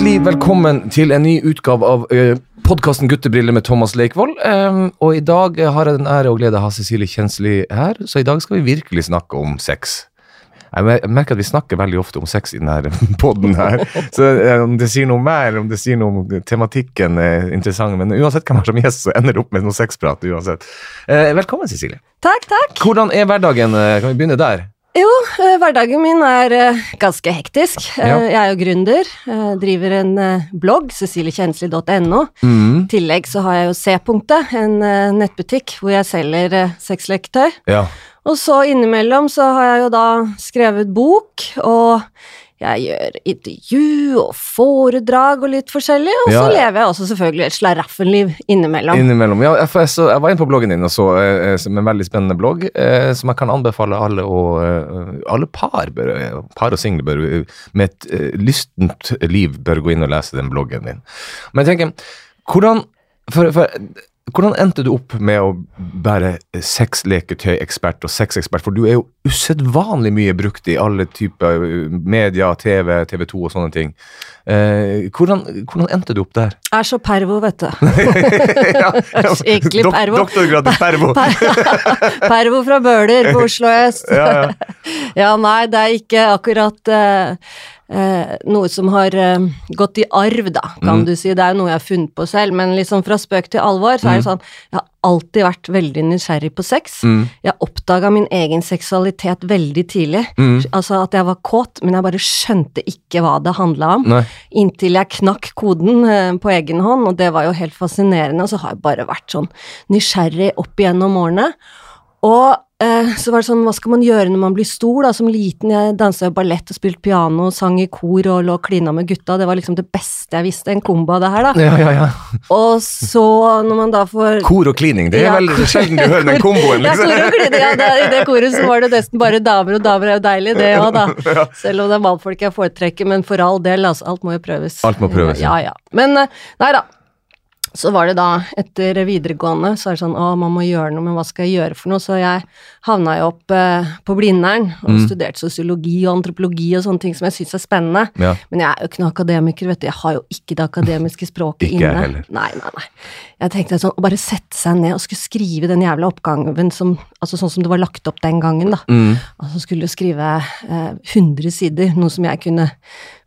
Hjertelig velkommen til en ny utgave av podkasten Guttebriller med Thomas Leikvoll. Og i dag har jeg den ære og glede å ha Cecilie Kjensli her, så i dag skal vi virkelig snakke om sex. Jeg merker at vi snakker veldig ofte om sex i denne poden her. Så om det sier noe mer, om det sier noe om tematikken er interessant, men uansett hvem er som gjest, så ender det opp med noe sexprat uansett. Eh, velkommen, Cecilie. Takk, takk. Hvordan er hverdagen? Kan vi begynne der? Jo, eh, hverdagen min er eh, ganske hektisk. Eh, Ja. Jeg er jo gründer, driver en blogg, ceciliekjensli.no. Mm. I tillegg så har jeg jo C-punktet, en nettbutikk hvor jeg selger sexleketøy. Ja. Og så innimellom så har jeg jo da skrevet bok, og jeg gjør intervju og foredrag og litt forskjellig, og så ja. lever jeg også selvfølgelig et slaraffenliv innimellom. Innimellom. Ja, jeg, så, jeg var inne på bloggen din og så eh, en veldig spennende blogg, eh, som jeg kan anbefale alle og eh, alle par, bør, eh, par og single bør, eh, med et eh, lystent liv bør gå inn og lese den bloggen din. Men jeg tenker, hvordan, for, for, hvordan endte du opp med å være sexleketøyekspert og sexekspert? For du er jo usedvanlig mye brukt i alle typer eh, media, TV, TV 2 og sånne ting. Eh, hvordan, hvordan endte du opp der? Jeg Er så pervo, vet du. ja, ja. Skikkelig Dok- pervo. Doktorgrad i pervo. Pervo fra Bøler på Oslo øst. Ja, ja. Ja, nei, det er ikke akkurat eh, eh, noe som har eh, gått i arv, da, kan Mm. du si. Det er jo noe jeg har funnet på selv, men liksom fra spøk til alvor, så er det sånn Jeg har alltid vært veldig nysgjerrig på sex. Mm. Jeg oppdaga min egen seksualitet veldig tidlig. Mm. Altså at jeg var kåt, men jeg bare skjønte ikke hva det handla om. Nei. Inntil jeg knakk koden eh, på egen hånd, og det var jo helt fascinerende. Og så har jeg bare vært sånn nysgjerrig opp igjennom årene. Og eh, så var det sånn, hva skal man gjøre når man blir stor, da? Som liten, jeg dansa jo ballett og spilte piano, sang i kor og lå og klina med gutta. Det var liksom det beste jeg visste, en kombo av det her, da. Ja, ja, ja. Og så, når man da får Kor og klining, det er Ja, veldig sjelden du hører den komboen, Ja, liksom. kor og klining, ja, det, I det koret så var det nesten bare damer, og damer er jo deilig, det òg, da. Selv om det er mannfolk jeg foretrekker, men for all del, altså. Alt må jo prøves. Alt må prøves, ja. Ja, ja. Men eh, nei da. Så var det da, etter videregående, så er det sånn å, man må gjøre noe, men hva skal jeg gjøre for noe? Så jeg havna jo opp eh, på Blindern og Mm. studerte sosiologi og antropologi og sånne ting som jeg syns er spennende. Ja. Men jeg er jo ikke noen akademiker, vet du. Jeg har jo ikke det akademiske språket Ikke inne. heller. Nei, nei, nei. Jeg tenkte sånn, å bare sette seg ned og skulle skrive den jævla oppgaven som, altså sånn som det var lagt opp den gangen, da. Mm. Altså skulle skrive eh, 100 sider, noe som jeg kunne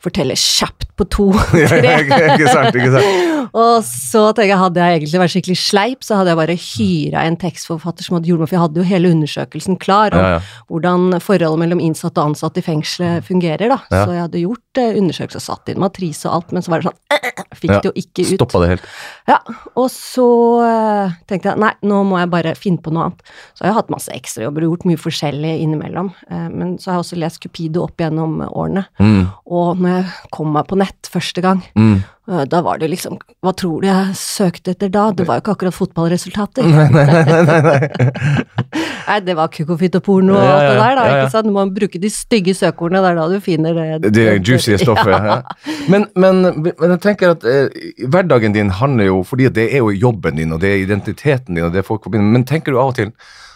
fortelle kjapt på to, Ja, tre. ja, ikke, sant, ikke sant. Og så tenker jeg, hadde jeg egentlig vært skikkelig sleip, så hadde jeg bare hyra en tekstforfatter som hadde gjort meg, for jeg hadde jo hele undersøkelsen klar om Ja, ja. hvordan forholdet mellom innsatte og ansatte i fengselet fungerer, da. Så jeg hadde gjort undersøkelser, undersøkelse og satt inn matrise og alt, men så var det sånn Fikk det jo ikke ut. Stoppa det helt. Ja, og så eh, tenkte jeg nei, nå må jeg bare finne på noe annet. Så har jeg hatt masse ekstrajobber og gjort mye forskjellig innimellom. eh, men så har jeg også lest Cupido opp gjennom årene. Mm. Og når jeg kom meg på nett første gang, Mm. Eh, da var det liksom Hva tror du jeg søkte etter da? Det var jo ikke akkurat fotballresultater. Nei, nei, nei, nei, nei. Nei, det var kukofitt og porno og alt det der, da. ikke sant? Du må bruke de stygge søkeordene, det er da du finner det. Det juicy stoffet. Ja. Men, jeg tenker at eh, hverdagen din handler jo Fordi det er jo jobben din, og det er identiteten din, og det er folk forbinder Men tenker du av og til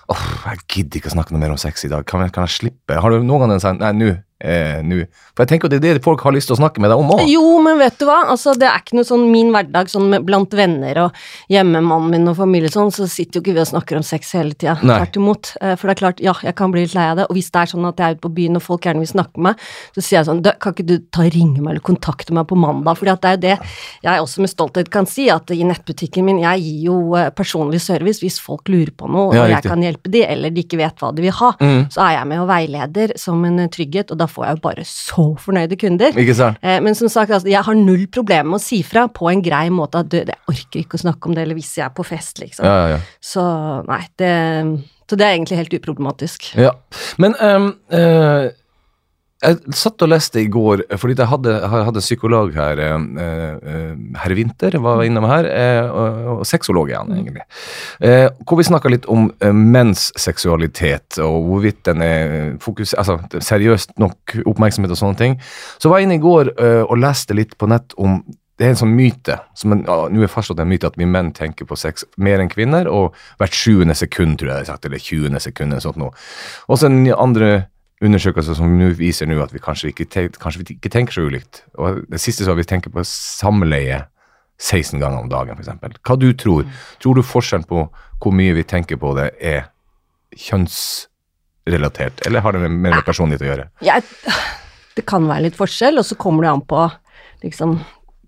Åh, jeg gidder ikke å snakke noe mer om sex i dag. Kan jeg, slippe? Har du noen gang sagt Nei, nå. Eh, nå. For jeg tenker at det er det folk har lyst til å snakke med deg om òg. Jo, men vet du hva, altså det er ikke noe sånn min hverdag sånn med, blant venner og hjemmemannen min og familie sånn, så sitter jo ikke vi og snakker om sex hele tida. Tvert imot. Eh, For det er klart, ja, jeg kan bli litt lei av det, og hvis det er sånn at jeg er ute på byen og folk gjerne vil snakke med meg, så sier jeg sånn, «Du, kan ikke du ta og ringe meg eller kontakte meg på mandag, For det er jo det jeg også med stolthet kan si, at i nettbutikken min, jeg gir jo eh, personlig service hvis folk lurer på noe, Ja, og jeg riktig. kan hjelpe de, eller de ikke vet hva de vil ha. Mm. Så er jeg med og veileder som en trygghet, og da får jeg jo bare så fornøyde kunder. Ikke sant? Eh, Men som sagt, altså, jeg har null problemer med å si fra på en grei måte at du, jeg orker ikke å snakke om det, eller hvis jeg er på fest, liksom. Ja, ja, ja. Så nei, det Så det er egentlig helt uproblematisk. Ja, men um, eh, jeg satt og leste i går, fordi jeg hadde, hadde psykolog her, eh, eh, herr Winter var innom her, eh, og, og sexolog er han egentlig, eh, hvor vi snakka litt om menns seksualitet, og hvorvidt den er fokus, altså, seriøst nok oppmerksomhet og sånne ting. Så var jeg inne i går og leste litt på nett om det er en sånn myte, som en, ja, nå er fastslått en myte at vi menn tenker på sex mer enn kvinner, og hvert sjuende sekund, tror jeg det er sagt, eller tjuende sekund, eller sånt noe. Og så den andre undersøkelser som viser nå at vi kanskje ikke, kanskje vi ikke tenker så ulikt. Og det siste så har vi tenker på samleie 16 ganger om dagen, f.eks. Hva du tror? Tror du forskjellen på hvor mye vi tenker på det, er kjønnsrelatert, eller har det med, mer med personlighet å gjøre? Ja, det kan være litt forskjell, og så kommer det an på liksom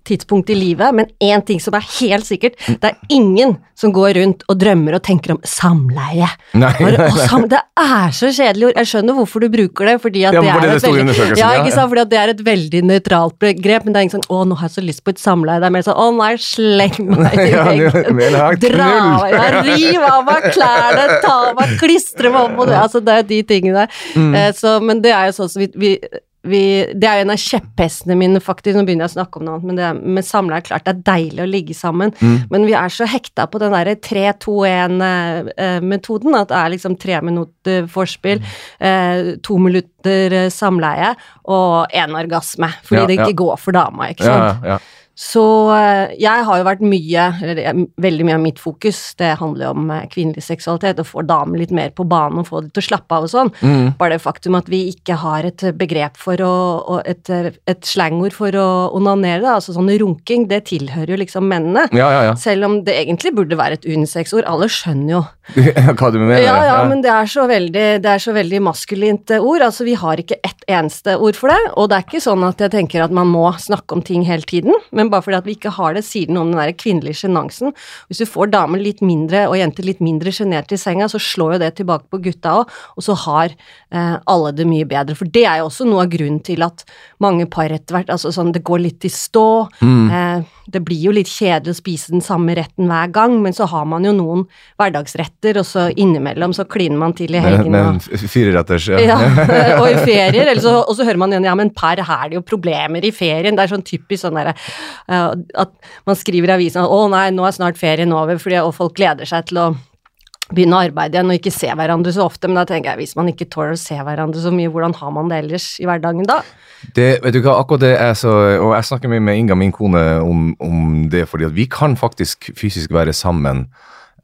tidspunkt i livet, men én ting som er helt sikkert, det er ingen som går rundt og drømmer og tenker om samleie. Nei, nei, nei. Og sam det er så kjedelig ord. Jeg skjønner hvorfor du bruker det, fordi at Ja, det, er det et veldig, ja, ja, sant? Fordi at det er et veldig nøytralt begrep, men det er ingen sånn 'Å, nå har jeg så lyst på et samleie'. Det er mer sånn 'Å nei, sleng meg i veggen'. Dra meg, riv av meg klærne, ta meg, klistre meg opp på det. Altså, det er de tingene. Mm. Eh, så, men det er jo sånn som vi, vi vi, det er jo en av kjepphestene mine, faktisk. Nå begynner jeg å snakke om noe annet, men det med samleie er klart det er deilig å ligge sammen. Mm. Men vi er så hekta på den derre 3-2-1-metoden, at det er liksom tre minutter forspill, eh, to minutter eh, samleie og én orgasme. Fordi Ja, det ikke ja. går for dama, ikke sant. ja, ja. Så eh, jeg har jo vært mye, eller eh, veldig mye av mitt fokus, det handler jo om eh, kvinnelig seksualitet, å få damer litt mer på banen og få dem til å slappe av og sånn. Mm. Bare det faktum at vi ikke har et begrep for å, og et, et slangord for å onanere, da, altså sånn runking, det tilhører jo liksom mennene. ja, ja, ja. Selv om det egentlig burde være et unisex-ord, alle skjønner jo. Hva du mener? Ja, ja, men det er så veldig, det er så veldig maskulint eh, ord, altså vi har ikke ett eneste ord for det, og det er ikke sånn at jeg tenker at man må snakke om ting hele tiden, men bare fordi at vi ikke har det, sier noe om den der kvinnelige sjenansen. Hvis du får damer litt mindre, og jenter litt mindre sjenert i senga, så slår jo det tilbake på gutta òg, og så har eh, alle det mye bedre. For det er jo også noe av grunnen til at mange par etter hvert, altså sånn det går litt i stå, eh, det blir jo litt kjedelig å spise den samme retten hver gang, men så har man jo noen hverdagsretter, og så innimellom så kliner man til i helgene. med og- en fireretters ja. ja, og i ferier, eller så, og så hører man igjen ja, men per her er det jo problemer i ferien. Det er sånn typisk sånn derre eh, at man skriver i avisen at å nei, nå er snart ferien over, fordi, og folk gleder seg til å begynne å arbeide igjen og ikke se hverandre så ofte, men da tenker jeg hvis man ikke tåler å se hverandre så mye, hvordan har man det ellers i hverdagen da? Det, vet du hva, akkurat det er så Og jeg snakker mye med Inga, min kone, om, om det, fordi vi kan faktisk fysisk være sammen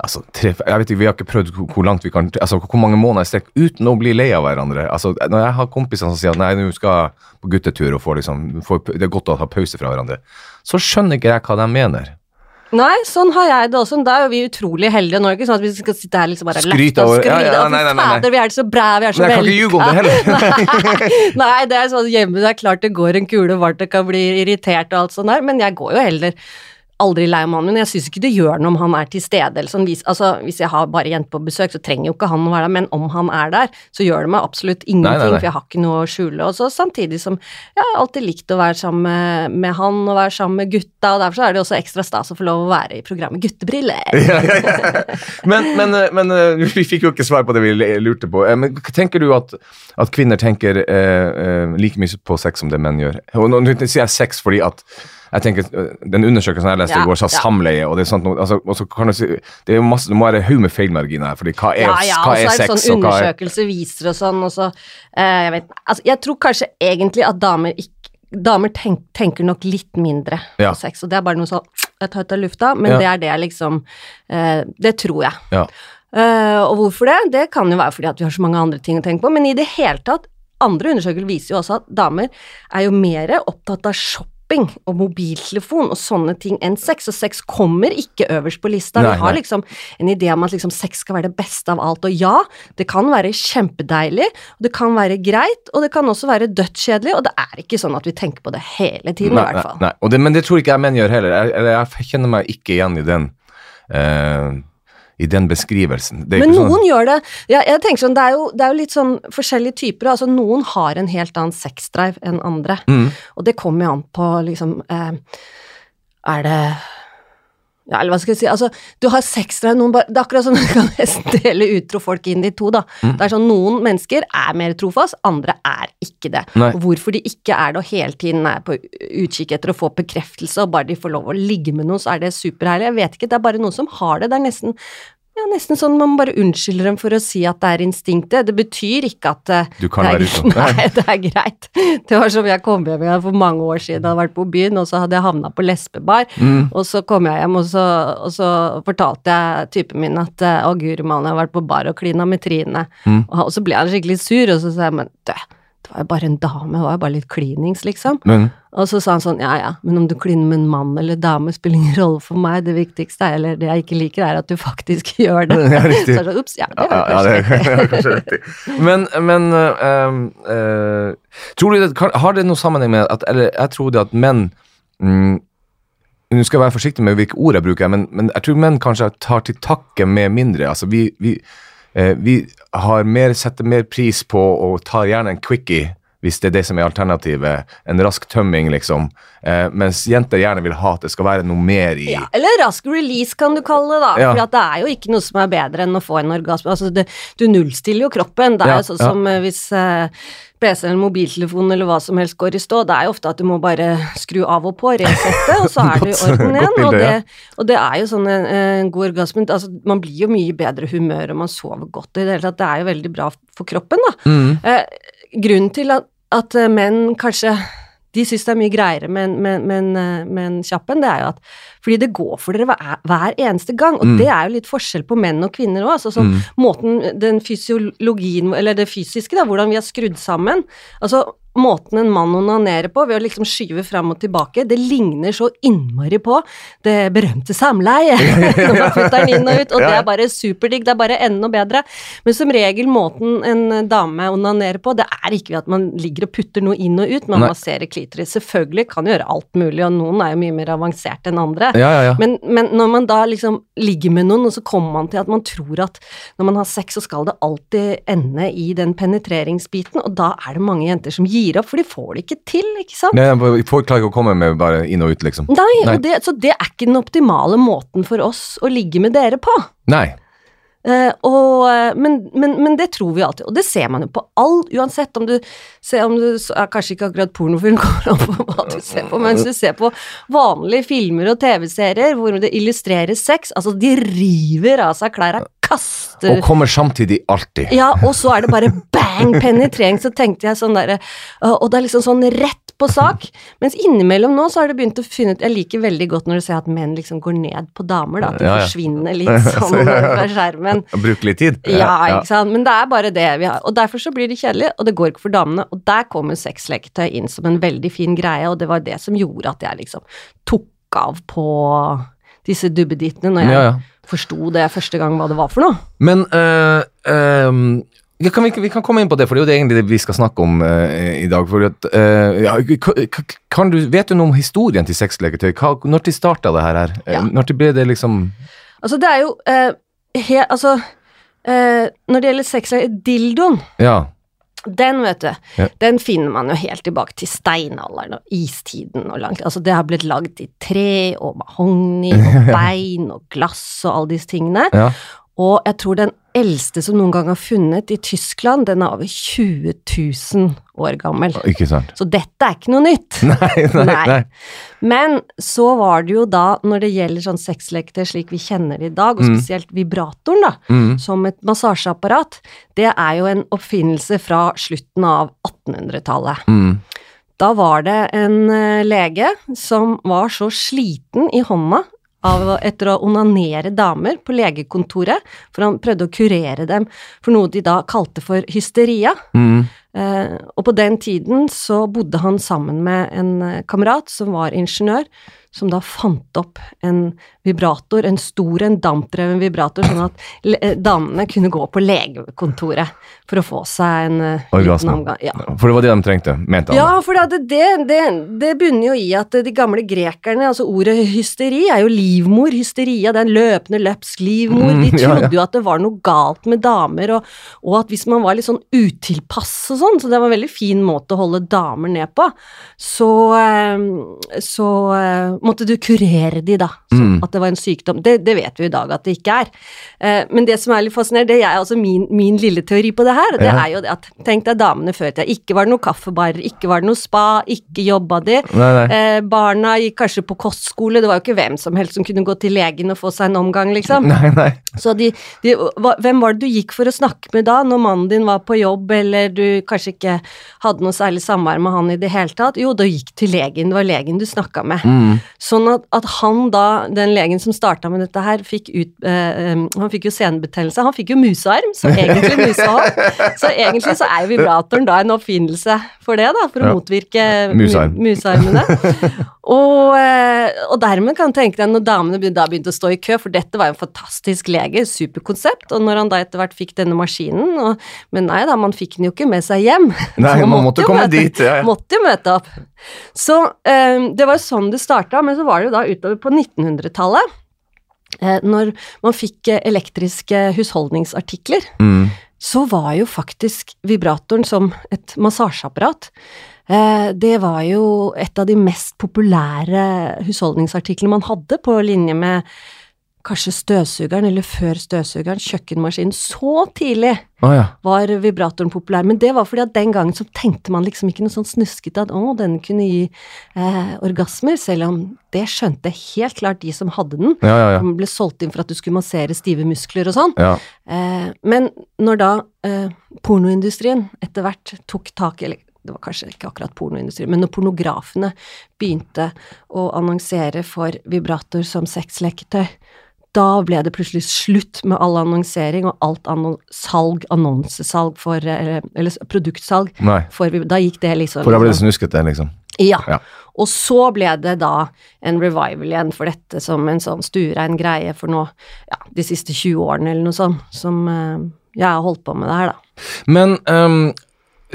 Altså, tre, jeg vet ikke, Vi har ikke prøvd hvor- langt vi kan, altså hvor mange måneder i strekk uten å bli lei av hverandre. Altså, Når jeg har kompiser som sier at nei, nå skal jeg på guttetur og få liksom, får, det er godt å ha pause fra hverandre, så skjønner ikke jeg hva de mener. Nei, sånn har jeg det også. Da er jo vi utrolig heldige nå, ikke sånn at vi skal sitte her liksom bare og over- skryte. ja, ja, nei, nei, nei, fader, vi er så bra, vi er så Men jeg kan ikke ljuge om det heller. Nei, det er sånn hjemme, det er klart det går en kule varmt, det kan bli irritert og alt sånt der, men jeg går jo heller aldri lei mannen min. Jeg syns ikke det gjør noe om han er til stede eller sånn. Altså, hvis jeg har bare jenter på besøk, så trenger jo ikke han å være der, men om han er der, så gjør det meg absolutt ingenting, Nei, nei, nei. for jeg har ikke noe å skjule. Og så samtidig som jeg har alltid likt å være sammen med, han og være sammen med gutta, og derfor så er det også ekstra stas å få lov å være i programmet Guttebriller. ja, ja, ja. Men, men, eh, men eh, vi fikk jo ikke svar på det vi lurte på. Eh, Men tenker du at, at kvinner tenker eh, like mye på sex som det menn gjør? Og nå sier jeg sex fordi at jeg tenker, eh, Den undersøkelsen jeg leste Ja, i går, sa samleie. og det er sånt, altså, kan du si, det er masse, det må være haug med feilmarginer her. fordi hva er, Ja, ja, hva er sex, sånn og hva er undersøkelse viser og sånn, og så eh, Jeg vet Altså, jeg tror kanskje egentlig at damer ikke Damer tenk, tenker nok litt mindre på sex, og det er bare noe sånn jeg tar ut av lufta, men det er det jeg liksom eh, Det tror jeg. Ja. Uh, og hvorfor det? Det kan jo være fordi at vi har så mange andre ting å tenke på, men i det hele tatt Andre undersøkelser viser jo også at damer er jo mer opptatt av shopping og mobiltelefon og sånne ting enn sex, og sex kommer ikke øverst på lista. Nei, vi har nei. liksom en idé om at liksom sex skal være det beste av alt, og ja, det kan være kjempedeilig, og det kan være greit, og det kan også være dødskjedelig, og det er ikke sånn at vi tenker på det hele tiden, i hvert fall. nei, nei. Og det, men det tror ikke jeg menn gjør heller. Jeg, eller jeg kjenner meg ikke igjen i den eh, i den beskrivelsen. Men sånn- noen gjør det. Ja, jeg tenker sånn, det er, jo, det er jo litt sånn forskjellige typer. altså Noen har en helt annen sexdrive enn andre. Mm. Og det kommer jo an på liksom eh, Er det ja, eller hva skal jeg si, altså, du har sexdrive, noen bare Det er akkurat som du kan nesten dele utro folk inn i to, da. Mm. Det er sånn, noen mennesker er mer trofast, andre er ikke det. Nei. Og hvorfor de ikke er det, og hele tiden er på utkikk etter å få bekreftelse, og bare de får lov å ligge med noen, så er det superherlig. Jeg vet ikke, det er bare noen som har det. Det er nesten ja, nesten sånn man bare unnskylder dem for å si at det er instinktet. Det betyr ikke at eh, Du kan det er. Nei, det er greit. Det var som jeg kom hjem igjen for mange år siden, jeg hadde vært på byen, og så hadde jeg havna på lesbebar. Mm. Og så kom jeg hjem, og så, og så fortalte jeg typen min at eh, å, guri malla, jeg har vært på bar og klina med Trine. Mm. Og, så ble han skikkelig sur, og så sa jeg men du, det var jo bare en dame, det var jo bare litt klinings, liksom. Men Og så sa han sånn, ja ja, men om du kliner med en mann eller dame spiller ingen rolle for meg, det viktigste er, eller det jeg ikke liker, er at du faktisk gjør det. Ja, riktig. Så jeg sa, ups, ja, det Ja, var ja, kanskje det riktig. er kanskje riktig. Men, men um, eh, Tror du det Har det noe sammenheng med at Eller jeg tror det at menn mm, Nå skal jeg være forsiktig med hvilke ord jeg bruker, men, men jeg tror menn kanskje tar til takke med mindre. Altså, vi, vi, vi har mer, setter mer pris på og tar gjerne en quickie hvis det er det som er alternativet. En rask tømming, liksom. Eh, mens jenter gjerne vil ha at det skal være noe mer i Ja, eller rask release, kan du kalle det, da. Ja. For det er jo ikke noe som er bedre enn å få en orgasme. Altså, det, du nullstiller jo kroppen. Det er Ja, jo sånn som eh, hvis eh, PC eller mobiltelefon eller hva som helst går i stå. Det er jo ofte at du må bare skru av og på, resette, og så er du i orden igjen. Og det, og det er jo sånn en, en god orgasme altså, Man blir jo mye bedre humør, og man sover godt. I det hele tatt, det er jo veldig bra for kroppen, da. Mm. Eh, grunnen til at, at eh, menn kanskje de syns det er mye greiere med, en- eh, med en kjapp en, det er jo at fordi det går for dere hver, hver eneste gang, og Mm. det er jo litt forskjell på menn og kvinner òg. Altså mm. måten, den fysiologien, eller det fysiske, da, hvordan vi er skrudd sammen. Altså måten en mann onanerer på, ved å liksom skyve fram og tilbake, det ligner så innmari på det berømte samleie. Når man putter den inn og ut, og det er bare superdigg, det er bare enda bedre. Men som regel måten en dame onanerer på, det er ikke ved at man ligger og putter noe inn og ut, man Nei. masserer klitoris. Selvfølgelig kan gjøre alt mulig, og noen er jo mye mer avansert enn andre. Ja, ja, ja. Men, men når man da liksom ligger med noen, og så kommer man til at man tror at når man har sex, så skal det alltid ende i den penetreringsbiten, og da er det mange jenter som gir opp, for de får det ikke til, ikke sant? Nei, jeg klarer ikke å komme med bare inn og ut, liksom. Nei, Nei. Det, så det er ikke den optimale måten for oss å ligge med dere på. Nei. Uh, og, eh, men, men, men det tror vi alltid, og det ser man jo på all, uansett om du ser om du ja, Kanskje ikke akkurat pornofilm går an på hva du ser på, men hvis du ser på vanlige filmer og TV-serier hvor det illustreres sex, altså de river av seg klærne, kaster Og kommer samtidig alltid. ja, og så er det bare bang, penetrering, så tenkte jeg sånn derre Og det er liksom sånn rett på sak. Mens innimellom nå så har det begynt å finne ut Jeg liker veldig godt når du ser at menn liksom går ned på damer, da. At de Ja, ja. forsvinner litt sånn over skjermen. Bruke litt tid. Ja, ikke sant. Men det er bare det vi har. Og derfor så blir det kjedelig, og det går ikke for damene. Og der kommer sexleketøy inn som en veldig fin greie, og det var det som gjorde at jeg liksom tok av på disse duppedittene når jeg Ja, ja. Forsto det første gang hva det var for noe. Men øh, øhm, ja, kan vi, vi kan komme inn på det, for det er jo det egentlig det vi skal snakke om øh, i dag. At, øh, ja, du, vet du noe om historien til sexleketøy? Hva, når de starta det her? Ja. Når de ble det liksom Altså, det er jo he, Altså, når det gjelder sexleketøy Dildoen, Ja. Den, vet du, Ja. den finner man jo helt tilbake til steinalderen og istiden og langt Altså, det har blitt lagd i tre og mahogni og bein og glass og alle disse tingene. ja. Og jeg tror den eldste som noen gang har funnet i Tyskland, den er over 20 000 år gammel. Ikke sant? Så dette er ikke noe nytt. Nei, nei, Nei. nei. Men så var det jo da, når det gjelder sånn sexlekter slik vi kjenner det i dag, og Mm. spesielt vibratoren, da, Mm. som et massasjeapparat, det er jo en oppfinnelse fra slutten av 1800-tallet. Mm. Da var det en eh, lege som var så sliten i hånda av, etter å onanere damer på legekontoret, for han prøvde å kurere dem for noe de da kalte for hysteria. Mm. Eh, og på den tiden så bodde han sammen med en eh, kamerat som var ingeniør, som da fant opp en vibrator, en stor, en dampdreven vibrator, sånn at eh, damene kunne gå på legekontoret for å få seg en eh, Orgasme. omgang. Ja. For det var det de trengte, mente han. Ja, for det, det, det, det bunner jo i at de gamle grekerne, altså ordet hysteri er jo livmor, hysteria, det er en løpende løpsk livmor. De ja, ja. trodde jo at det var noe galt med damer, og, og at hvis man var litt sånn utilpass og sånn, så det var en veldig fin måte å holde damer ned på, så, eh, så måtte du kurere de, da. Mm. At det var en sykdom. Det, det vet vi i dag at det ikke er. Eh, men det som er litt fascinerende, det er altså min, min lille teori på det her, det Ja. er jo det at Tenk deg damene før i tida. Ikke var det noe kaffebarer, ikke var det noe spa, ikke jobba de. Nei, nei. Eh, barna gikk kanskje på kostskole, det var jo ikke hvem som helst som kunne gå til legen og få seg en omgang, liksom. Nei, nei. Så de, de, hva, hvem var det du gikk for å snakke med da, når mannen din var på jobb, eller du kanskje ikke hadde noe særlig samvær med han i det hele tatt? Jo, da gikk til legen, det var legen du snakka med. Mm. Sånn at, at han da, den legen som starta med dette her, fikk ut eh, Han fikk jo senebetennelse, han fikk jo musearm, så egentlig musehopp. Så egentlig så er jo vibratoren da en oppfinnelse for det, da, for å Ja. motvirke Musearm. musearmene. Og, eh, og dermed kan tenke deg når damene da begynte å stå i kø, for dette var jo en fantastisk lege, superkonsept, og når han da etter hvert fikk denne maskinen, og, men nei da, man fikk den jo ikke med seg hjem. Nei, man måtte jo komme møte- dit, ja, ja. Måtte jo møte opp. Så eh, det var jo sånn det starta, men så var det jo da utover på 1900-tallet, eh, når man fikk eh, elektriske husholdningsartikler, Mm. så var jo faktisk vibratoren som et massasjeapparat. Eh, det var jo et av de mest populære husholdningsartiklene man hadde, på linje med kanskje støvsugeren, eller før støvsugeren, kjøkkenmaskinen. Så tidlig oh, ja. var vibratoren populær, men det var fordi at den gangen så tenkte man liksom ikke noe sånn snuskete at å, den kunne gi eh, orgasmer, selv om det skjønte helt klart de som hadde den. Ja, ja. Den ble solgt inn for at du skulle massere stive muskler og sånn. ja. Eh, men når da eh, pornoindustrien etter hvert tok tak i eller det var kanskje ikke akkurat pornoindustrien, men når pornografene begynte å annonsere for vibrator som sexleketøy, da ble det plutselig slutt med all annonsering og alt annon salg, annonsesalg for Eller, eller produktsalg. Nei. For, vi- da gikk det liksom For da ble det snuskete, liksom. ja. Ja. Og så ble det da en revival igjen for dette som en sånn stuerein greie for nå, ja, de siste 20 årene eller noe sånt, som uh, jeg har holdt på med det her, da. Men um,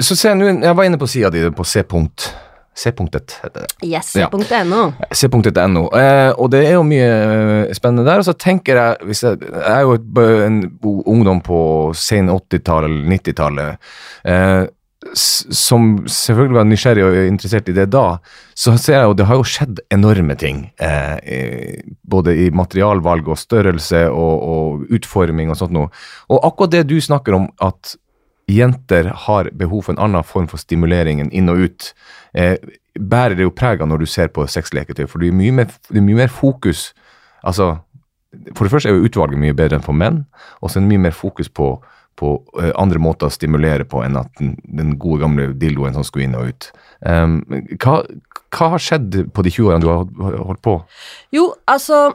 så ser jeg nå Jeg var inne på sida di, på C-punkt. C-punktet heter det. Ja. C.no. Eh, og det er jo mye eh, spennende der. Og så tenker jeg Jeg, jeg er jo en ungdom på sen 80-tallet eller 90-tallet. Eh, som selvfølgelig var nysgjerrig og interessert i det da, så ser jeg jo det har jo skjedd enorme ting. Eh, både i materialvalg og størrelse og, og utforming og sånt noe. Og akkurat det du snakker om, at jenter har behov for en annen form for stimulering enn inn og ut, eh, bærer det jo preg av når du ser på sexleketøy, for det er mye mer, det er mye mer fokus altså, For det første er jo utvalget mye bedre enn for menn, og så er det mye mer fokus på, på eh, andre måter å stimulere på enn at den, den gode gamle dildoen som skulle inn og ut. Um, hva, hva har skjedd på de 20 årene du har holdt på? Jo, altså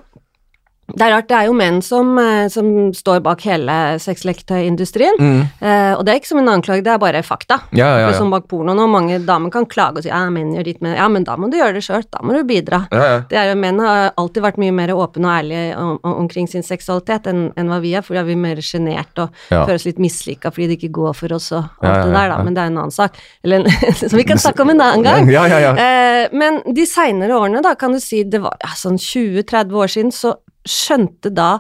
det er rart, det er jo menn som, eh, som står bak hele sexleketøyindustrien. Eh, og det er ikke som en anklage, det er bare fakta. Ja, ja, ja. For Som bak pornoen, og mange damer kan klage og si ja, menn gjør ditt, men ja, men da må du gjøre det sjøl, da må du bidra. Ja, ja. Det er jo, Menn har alltid vært mye mer åpne og ærlige om, om, omkring sin seksualitet enn, enn hva vi er, for da er vi mer sjenert og føler oss litt mislykka fordi det ikke går for oss og alt det der, da, men det er en annen sak. Eller, som vi kan snakke om en annen gang. Ja, ja, ja. Eh, men de seinere årene, da, kan du si, det var sånn 20-30 år siden, så skjønte da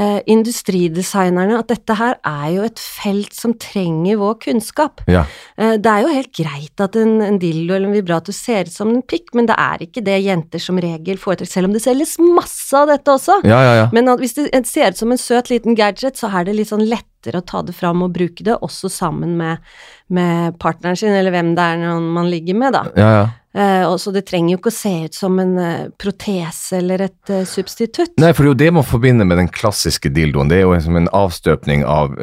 eh, industridesignerne at dette her er jo et felt som trenger vår kunnskap. Ja. Eh, det er jo helt greit at en, en dildo eller en vibrator ser ut som en pikk, men det er ikke det jenter som regel foretrekker, selv om det selges masse av dette også. Ja, ja, ja. Men hvis det ser ut som en søt liten gadget, så er det litt sånn lettere å ta det fram og bruke det, også sammen med, med partneren sin, eller hvem det er man ligger med, da. ja, ja. Eh, og så det trenger jo ikke å se ut som en eh, protese eller et eh, substitutt. Nei, for det er jo det man forbinder med den klassiske dildoen. Det er jo som en avstøpning av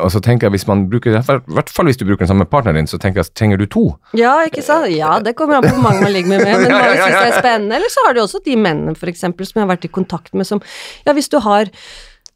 Og så tenker jeg hvis man bruker I hvert fall hvis du bruker den samme partneren din, så tenker jeg trenger du to. Ja, ikke sant? Ja, det kommer an på hvor mange man ligger med, men mange syns det er spennende. Eller så har du også de mennene, for eksempel, som jeg har vært i kontakt med, som Ja, hvis du har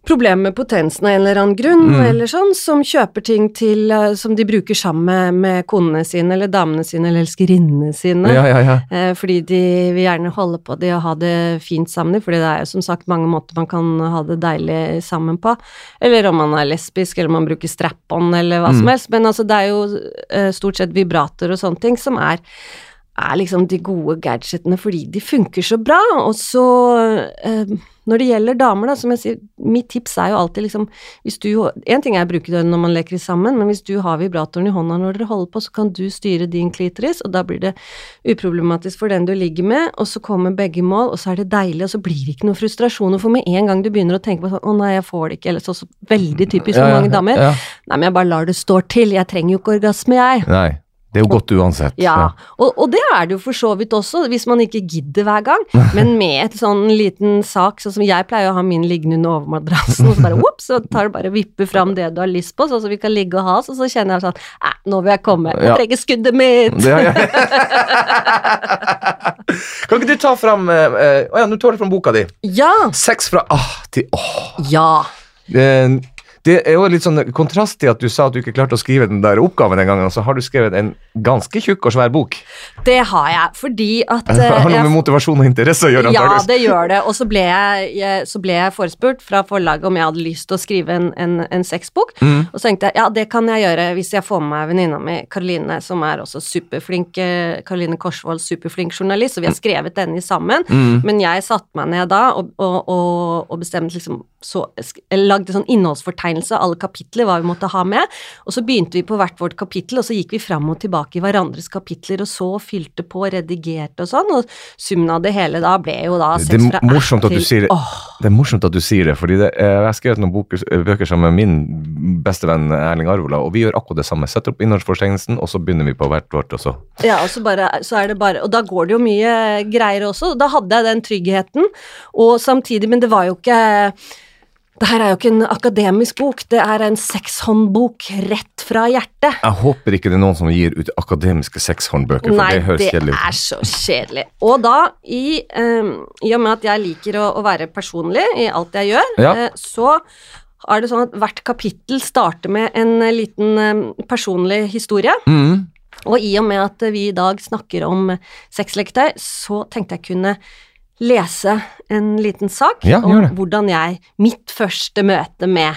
problemer med potensen av en eller annen grunn, Mm. eller sånn, som kjøper ting til eh, som de bruker sammen med, med konene sine, eller damene sine, eller elskerinnene sine. Ja, ja, ja. Eh, fordi de vil gjerne holde på det og ha det fint sammen, fordi det er jo som sagt mange måter man kan ha det deilig sammen på. Eller om man er lesbisk, eller om man bruker strap-on, eller hva Mm. som helst. Men altså, det er jo eh, stort sett vibrator og sånne ting som er er liksom de gode gadgetene fordi de funker så bra, og så eh, når det gjelder damer, da, som jeg sier, mitt tips er jo alltid liksom hvis du En ting er å bruke det når man leker sammen, men hvis du har vibratoren i hånda når dere holder på, så kan du styre din klitoris, og da blir det uproblematisk for den du ligger med, og så kommer begge mål, og så er det deilig, og så blir det ikke noe frustrasjoner, for med en gang du begynner å tenke på sånn å nei, jeg får det ikke, eller så, så veldig typisk for mange damer, nei, men jeg bare lar det stå til, jeg trenger jo ikke orgasme, jeg. Nei. Det er jo godt uansett. Ja, og, og det er det jo for så vidt også, hvis man ikke gidder hver gang. Men med et sånn liten sak, sånn som jeg pleier å ha min liggende under overmadrassen, og så bare whoops, så tar du bare og vipper fram det du har lyst på, sånn som vi kan ligge og ha oss, og så kjenner jeg sånn Æ, nå vil jeg komme, jeg trenger skuddet mitt. Ja, ja. kan ikke du ta fram Å uh, uh, ja, nå tar du fram boka di. Ja. Seks fra ah til åh. Ja. Eh, Det er jo litt sånn kontrast til at du sa at du ikke klarte å skrive den der oppgaven den gangen, og så har du skrevet en ganske tjukk og svær bok. Det har jeg, fordi at Det har eh, noe med motivasjon og interesse å gjøre, Ja, det gjør det. Og så ble jeg, så ble jeg forespurt fra forlaget om jeg hadde lyst til å skrive en, en, en sexbok. Mm. Og så tenkte jeg ja, det kan jeg gjøre hvis jeg får med meg venninna mi Karoline, som er også superflink eh, Karoline Korsvold, superflink journalist, og vi har skrevet denne sammen. Mm. Men jeg satte meg ned da og, og, og, og bestemte liksom så, lagde sånn innholdsfortegnelse av alle kapitler, hva vi måtte ha med. Og så begynte vi på hvert vårt kapittel, og så gikk vi fram og tilbake i hverandres kapitler, og så fylte på, redigerte og sånn, og summen av det hele da ble jo da Det seks fra du til sier. Åh, Det er morsomt at du sier det, fordi det, eh, jeg har skrevet noen boker, bøker sammen med min bestevenn Erling Arvola, og vi gjør akkurat det samme. Setter opp innholdsfortegnelsen, og så begynner vi på hvert vårt, også. Ja, og så, bare, så er det bare Og da går det jo mye greier også. Da hadde jeg den tryggheten, og samtidig Men det var jo ikke Det her er jo ikke en akademisk bok, det er en sekshåndbok rett fra hjertet. Jeg håper ikke det er noen som gir ut akademiske sexhåndbøker, for Nei, det høres kjedelig ut. Nei, det er så kjedelig. Og da, i, um, i og med at jeg liker å, å være personlig i alt jeg gjør, Ja. uh, så er det sånn at hvert kapittel starter med en eh, liten ehm, personlig historie. Mm. Og i og med at vi i dag snakker om sexleketøy, så tenkte jeg kunne lese en liten sak Ja, om hvordan jeg Mitt første møte med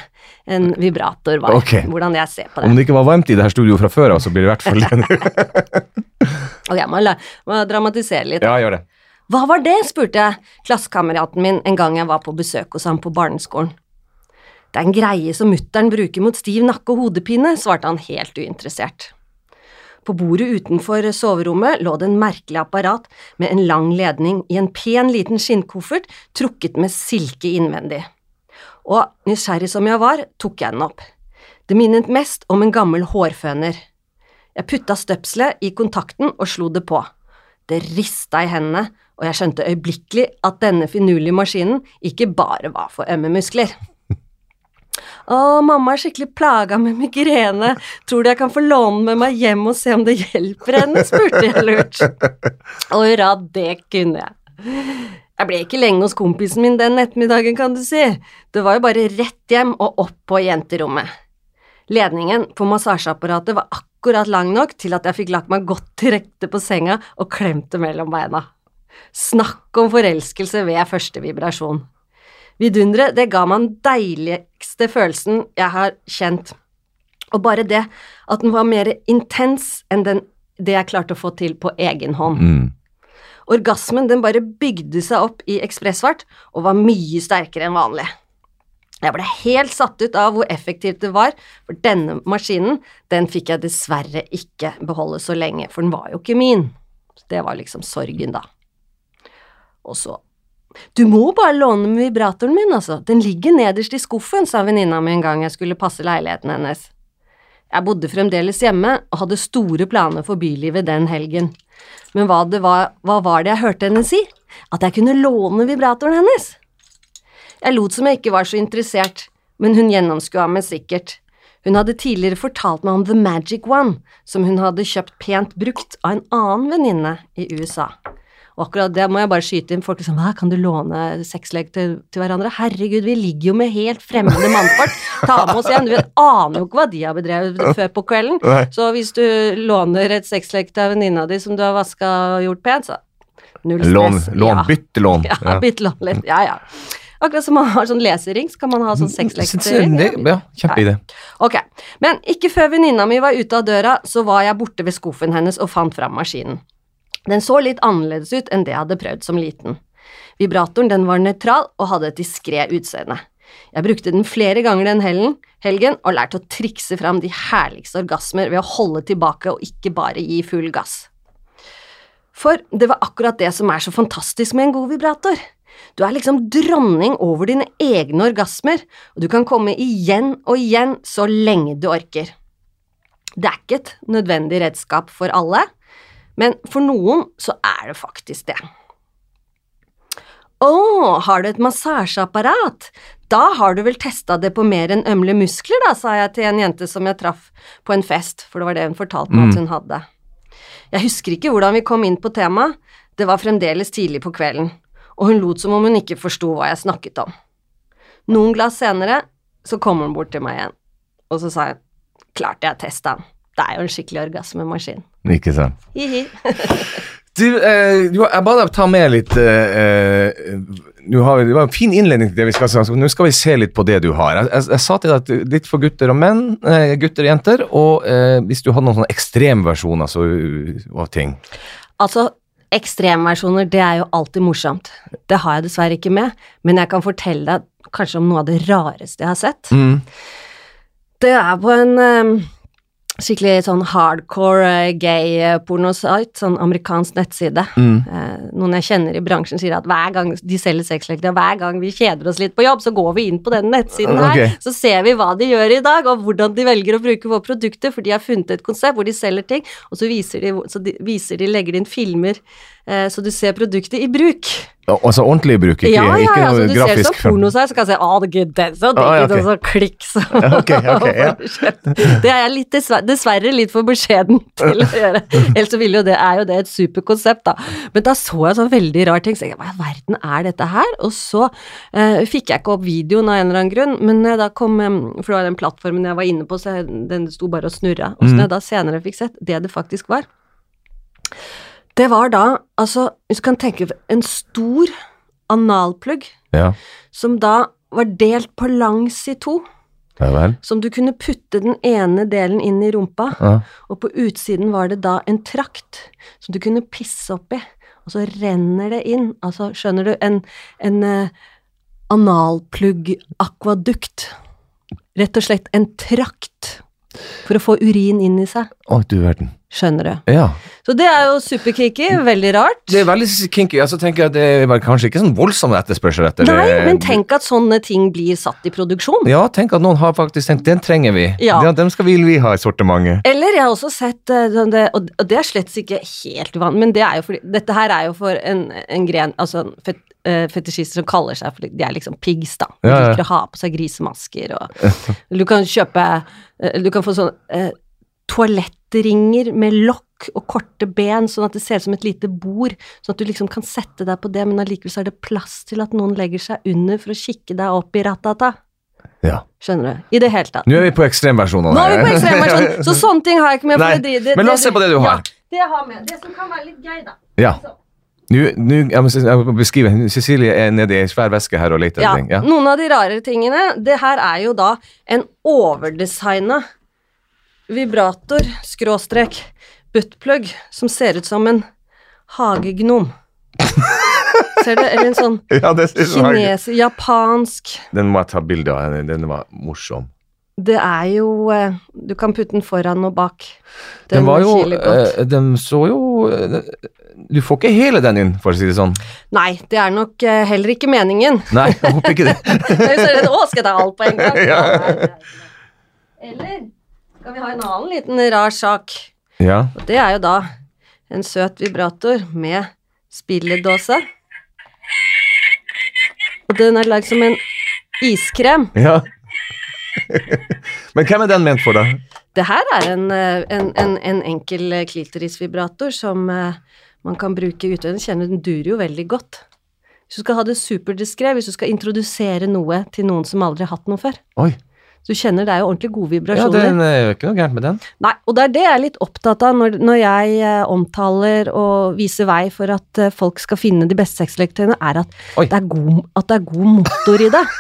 en vibrator var. Okay. Hvordan jeg ser på det. Om det ikke var varmt i det her studioet fra før av, så blir det i hvert fall det jeg må, la, må dramatisere litt. Ja, gjør det. Hva var det? spurte jeg klassekameraten min en gang jeg var på besøk hos ham på barneskolen. Det er en greie som mutter'n bruker mot stiv nakke og hodepine, svarte han helt uinteressert. På bordet utenfor soverommet lå det en merkelig apparat med en lang ledning i en pen liten skinnkoffert trukket med silke innvendig. Og nysgjerrig som jeg var, tok jeg den opp. Det minnet mest om en gammel hårføner. Jeg putta støpselet i kontakten og slo det på. Det rista i hendene, og jeg skjønte øyeblikkelig at denne finurlige maskinen ikke bare var for ømme muskler. Å, mamma er skikkelig plaga med migrene, tror du jeg kan få låne med meg hjem og se om det hjelper henne, spurte jeg lurt. Og hurra, det kunne jeg. Jeg ble ikke lenge hos kompisen min den ettermiddagen, kan du si. Det var jo bare rett hjem og opp på jenterommet. Ledningen på massasjeapparatet var akkurat lang nok til at jeg fikk lagt meg godt til rette på senga og klemt det mellom beina. Snakk om forelskelse ved første vibrasjon. Vidunderet, det ga meg den deiligste følelsen jeg har kjent, og bare det at den var mer intens enn den, det jeg klarte å få til på egen hånd. Mm. Orgasmen den bare bygde seg opp i ekspressfart og var mye sterkere enn vanlig. Jeg ble helt satt ut av hvor effektivt det var, for denne maskinen den fikk jeg dessverre ikke beholde så lenge, for den var jo ikke min. Det var liksom sorgen, da. Og så Du må bare låne vibratoren min, altså, den ligger nederst i skuffen, sa venninna mi en gang jeg skulle passe leiligheten hennes. Jeg bodde fremdeles hjemme og hadde store planer for bylivet den helgen. Men hva, var, hva var det jeg hørte henne si? At jeg kunne låne vibratoren hennes? Jeg lot som jeg ikke var så interessert, men hun gjennomskua meg sikkert. Hun hadde tidligere fortalt meg om The Magic One, som hun hadde kjøpt pent brukt av en annen venninne i USA. Og akkurat det må jeg bare skyte inn. Folk liksom Hva, kan du låne sexlek til, til hverandre? Herregud, vi ligger jo med helt fremmede mannfolk. Ta med oss igjen. Du aner jo ikke hva de har bedrevet før på kvelden. Så hvis du låner et sexlek til venninna di som du har vaska og gjort pent, så null stress. lån, Ja. byttelån. Ja, bytte lån litt. Ja, ja. Akkurat som man har sånn lesering, så kan man ha sånn sexlekering. Ja, kjempeidé. Ok, men ikke før venninna mi var ute av døra, så var jeg borte ved skuffen hennes og fant fram maskinen. Den så litt annerledes ut enn det jeg hadde prøvd som liten. Vibratoren den var nøytral og hadde et diskré utseende. Jeg brukte den flere ganger den helgen, og lærte å trikse fram de herligste orgasmer ved å holde tilbake og ikke bare gi full gass. For det var akkurat det som er så fantastisk med en god vibrator. Du er liksom dronning over dine egne orgasmer, og du kan komme igjen og igjen så lenge du orker. Det er ikke et nødvendig redskap for alle, men for noen så er det faktisk det. Å, har du et massasjeapparat? Da har du vel testa det på mer enn ømle muskler, da, sa jeg til en jente som jeg traff på en fest, for det var det hun fortalte meg at hun hadde. Jeg husker ikke hvordan vi kom inn på temaet, det var fremdeles tidlig på kvelden, og hun lot som om hun ikke forsto hva jeg snakket om. Noen glass senere så kom hun bort til meg igjen, og så sa hun klart jeg testa den, det er jo en skikkelig orgasmemaskin. Ikke sant. Hihi. Du, eh, du, jeg ba deg ta med litt eh, eh, har vi, Det var en fin innledning til det vi skal si. Nå skal vi se litt på det du har. Jeg, jeg, jeg sa til deg at litt for gutter og menn, eh, gutter og jenter, og eh, hvis du hadde noen sånne ekstremversjoner så, av ting. Altså, ekstremversjoner, det er jo alltid morsomt. Det har jeg dessverre ikke med, men jeg kan fortelle deg kanskje om noe av det rareste jeg har sett. Mm. Det er på en eh, skikkelig sånn hardcore eh, gay eh, pornosite, sånn amerikansk nettside. Mm. Eh, noen jeg kjenner i bransjen sier at hver gang de selger sexleketøy, hver gang vi kjeder oss litt på jobb, så går vi inn på den nettsiden her, okay. så ser vi hva de gjør i dag, og hvordan de velger å bruke våre produkter, for de har funnet et konsept hvor de selger ting, og så viser de, så de, viser de legger inn filmer, eh, så du ser produktet i bruk. Altså ordentlig bruk, ikke, ja, ja, ikke ja, ja, altså, du ser det grafisk. som porno så kan jeg si, ah, det er den så digg Ah, ut, og så klikk, så. Det er jeg litt, dessverre, dessverre litt for beskjeden til å gjøre. Ellers så jo det, er jo det et superkonsept, da. Men da så jeg sånn veldig rar ting, så jeg hva i all verden er dette her? Og så eh, fikk jeg ikke opp videoen av en eller annen grunn, men da kom, eh, for det var den plattformen jeg var inne på, så jeg, den sto bare og snurra. Og så Mm. når jeg da senere fikk sett det det faktisk var, det var da, altså, hvis du kan tenke en stor analplugg Ja, som da var delt på langs i to, ja som du kunne putte den ene delen inn i rumpa, Ja. og på utsiden var det da en trakt som du kunne pisse oppi, og så renner det inn, altså skjønner du, en, en uh, analplugg-akvadukt. Rett og slett en trakt for å få urin inn i seg, Å, du verden. skjønner du. Ja. Så det er jo superkinky. veldig rart. Det er veldig kinky. Altså, tenker jeg at det er kanskje ikke sånn voldsom etterspørsel etter Nei, men tenk at sånne ting blir satt i produksjon. Ja, tenk at noen har faktisk tenkt den trenger vi. Ja. Den, dem skal vi, vi ha i sortimentet. Eller jeg har også sett eh, sånn det, og det er slett ikke helt uvanlig, men det er jo fordi Dette her er jo for en, en gren Altså en fet, eh, fetisjister som kaller seg for De er liksom pigs, da. De Ja, liker å ha på seg grisemasker og Du kan kjøpe eh, Du kan få sånn eh, toalettringer med lokk og korte ben, sånn at det ser ut som et lite bord, sånn at du liksom kan sette deg på det, men allikevel så er det plass til at noen legger seg under for å kikke deg opp i ratata. Ja. Skjønner du? I det hele tatt. Nå er vi på ekstremversjonen. Nå er vi på ekstremversjonen, så sånne ting har jeg ikke med. Nei, det, det, men la oss se på det du har. Ja, det jeg har med. Det som kan være litt gøy, da. Ja. Nå, nu, jeg, må, jeg må beskrive. Cecilie er nede i svær veske her og leter Ja, etter ting. Ja. Noen av de rare tingene Det her er jo da en overdesigna vibrator, skråstrek, buttplug, som ser ut som en hagegnom. Ser du? Eller en sånn Ja, det synes jeg var gøy. kines... Japansk Den må jeg ta bilde av. Den var morsom. Det er jo eh, Du kan putte den foran og bak. Den, var jo eh, Den så jo eh, Du får ikke hele den inn, for å si det sånn. Nei, det er nok eh, heller ikke meningen. Nei, jeg håper ikke det. Nå så det, Å, skal jeg ta alt på en gang? Ja. Eller skal vi ha en annen liten rar sak? Ja. Og det er jo da en søt vibrator med spilledåse. Og den er lagd som en iskrem. ja. Men hvem er den ment for, da? Det her er en, eh, en, en, en enkel eh, klitorisvibrator som eh, man kan bruke ute. Den kjenner den durer jo veldig godt. Hvis du skal ha det superdiskré, hvis du skal introdusere noe til noen som aldri har hatt noe før. Oi. Så du kjenner det er jo ordentlig gode Ja, det er jo ikke noe gærent med den. Nei, og det er det jeg er litt opptatt av når, når jeg omtaler og viser vei for at folk skal finne de beste sexleketøyene, er at det er, god, at det er god motor i det.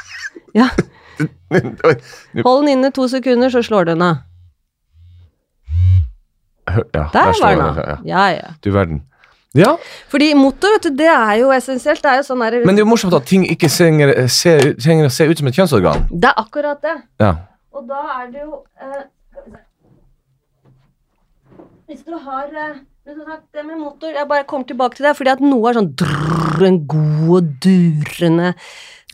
Ja. Hold den inne to sekunder, så slår den av. ja, Der slår var den av. ja, ja. Du verden. Ja, Fordi motor, vet du, det er jo essensielt. Det er jo sånn der men det er jo morsomt at ting ikke trenger, ser, trenger å se ut som et kjønnsorgan. Det er akkurat det. Ja. Og da er det jo eh. Hvis du har eh, det med motor Jeg bare kommer tilbake til det, fordi at noe er sånn drrr, en god og durende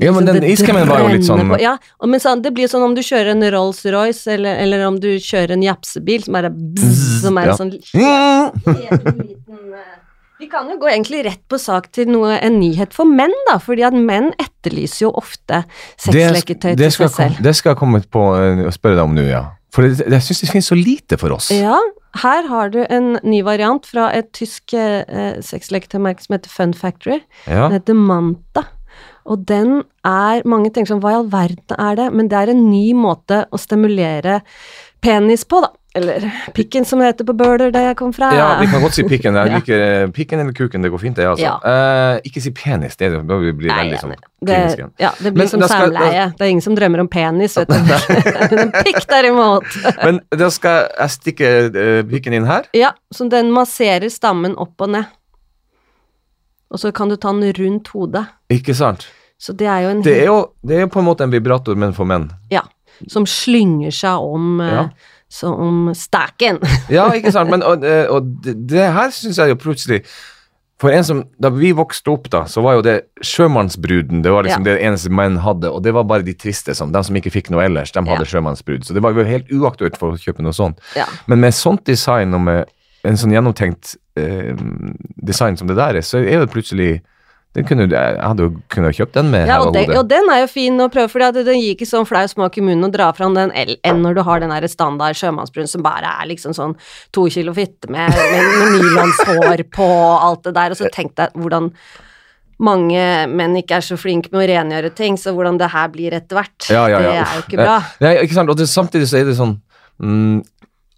Ja, men den iskremen var jo litt sånn på- Ja, men sånn, det blir sånn om du kjører en Rolls-Royce, eller, eller om du kjører en japsebil som er bzz, som er ja. sånn liten eh, Vi kan jo gå egentlig rett på sak til noe, en nyhet for menn, da, fordi at menn etterlyser jo ofte sexleketøy til seg selv. kom- det skal jeg komme på og spørre deg om nå, ja. For det, jeg syns det finnes så lite for oss. Ja, her har du en ny variant fra et tysk eh, sexleketøymerke som heter Fun Factory. Ja. Den heter Manta. Og den er Mange tenker sånn, hva i all verden er det? Men det er en ny måte å stimulere penis på, da. Eller pikken, som det heter på Bøler, der jeg kom fra. Ja, vi kan godt si pikken. Jeg liker ja. pikken eller kuken, det går fint, det, altså. Ja. Uh, ikke si penis, det da blir vi veldig sånn klinisk ja, det Men blir som særleie. samleie. Det er ingen som drømmer om penis, vet du. en pikk derimot. Men da skal jeg stikke uh, pikken inn her. Ja, så den masserer stammen opp og ned. Og så kan du ta den rundt hodet. Ikke sant? Så det er jo en Det er jo, det er jo på en måte en vibrator, men for menn. Ja, som slynger seg om, eh, Ja. Som om staken. Ja, ikke sant? Men, og, eh, og det, det her syns jeg jo plutselig For en som, Da vi vokste opp, da, så var jo det sjømannsbruden det var liksom Ja. det eneste menn hadde, og det var bare de triste. som, De som ikke fikk noe ellers, de hadde sjømannsbrud. Så det var jo helt uaktuelt for å kjøpe noe sånt. Ja. Men med sånt design og med en sånn gjennomtenkt eh, design som det der er, så er det plutselig den kunne, Jeg hadde jo kunnet kjøpt den med Ja, og, den, og den er jo fin å prøve, for den gir ikke sånn flau smak i munnen å dra fram den L enn når du har den der standard sjømannsbrun som bare er liksom sånn to kilo fitte med, med, med nylonshår på og alt det der, og så tenk deg hvordan mange menn ikke er så flinke med å rengjøre ting, så hvordan det her blir etter hvert, Ja, ja, ja. det er jo ikke bra. Nei, ikke sant? Og det, samtidig så er det sånn mm,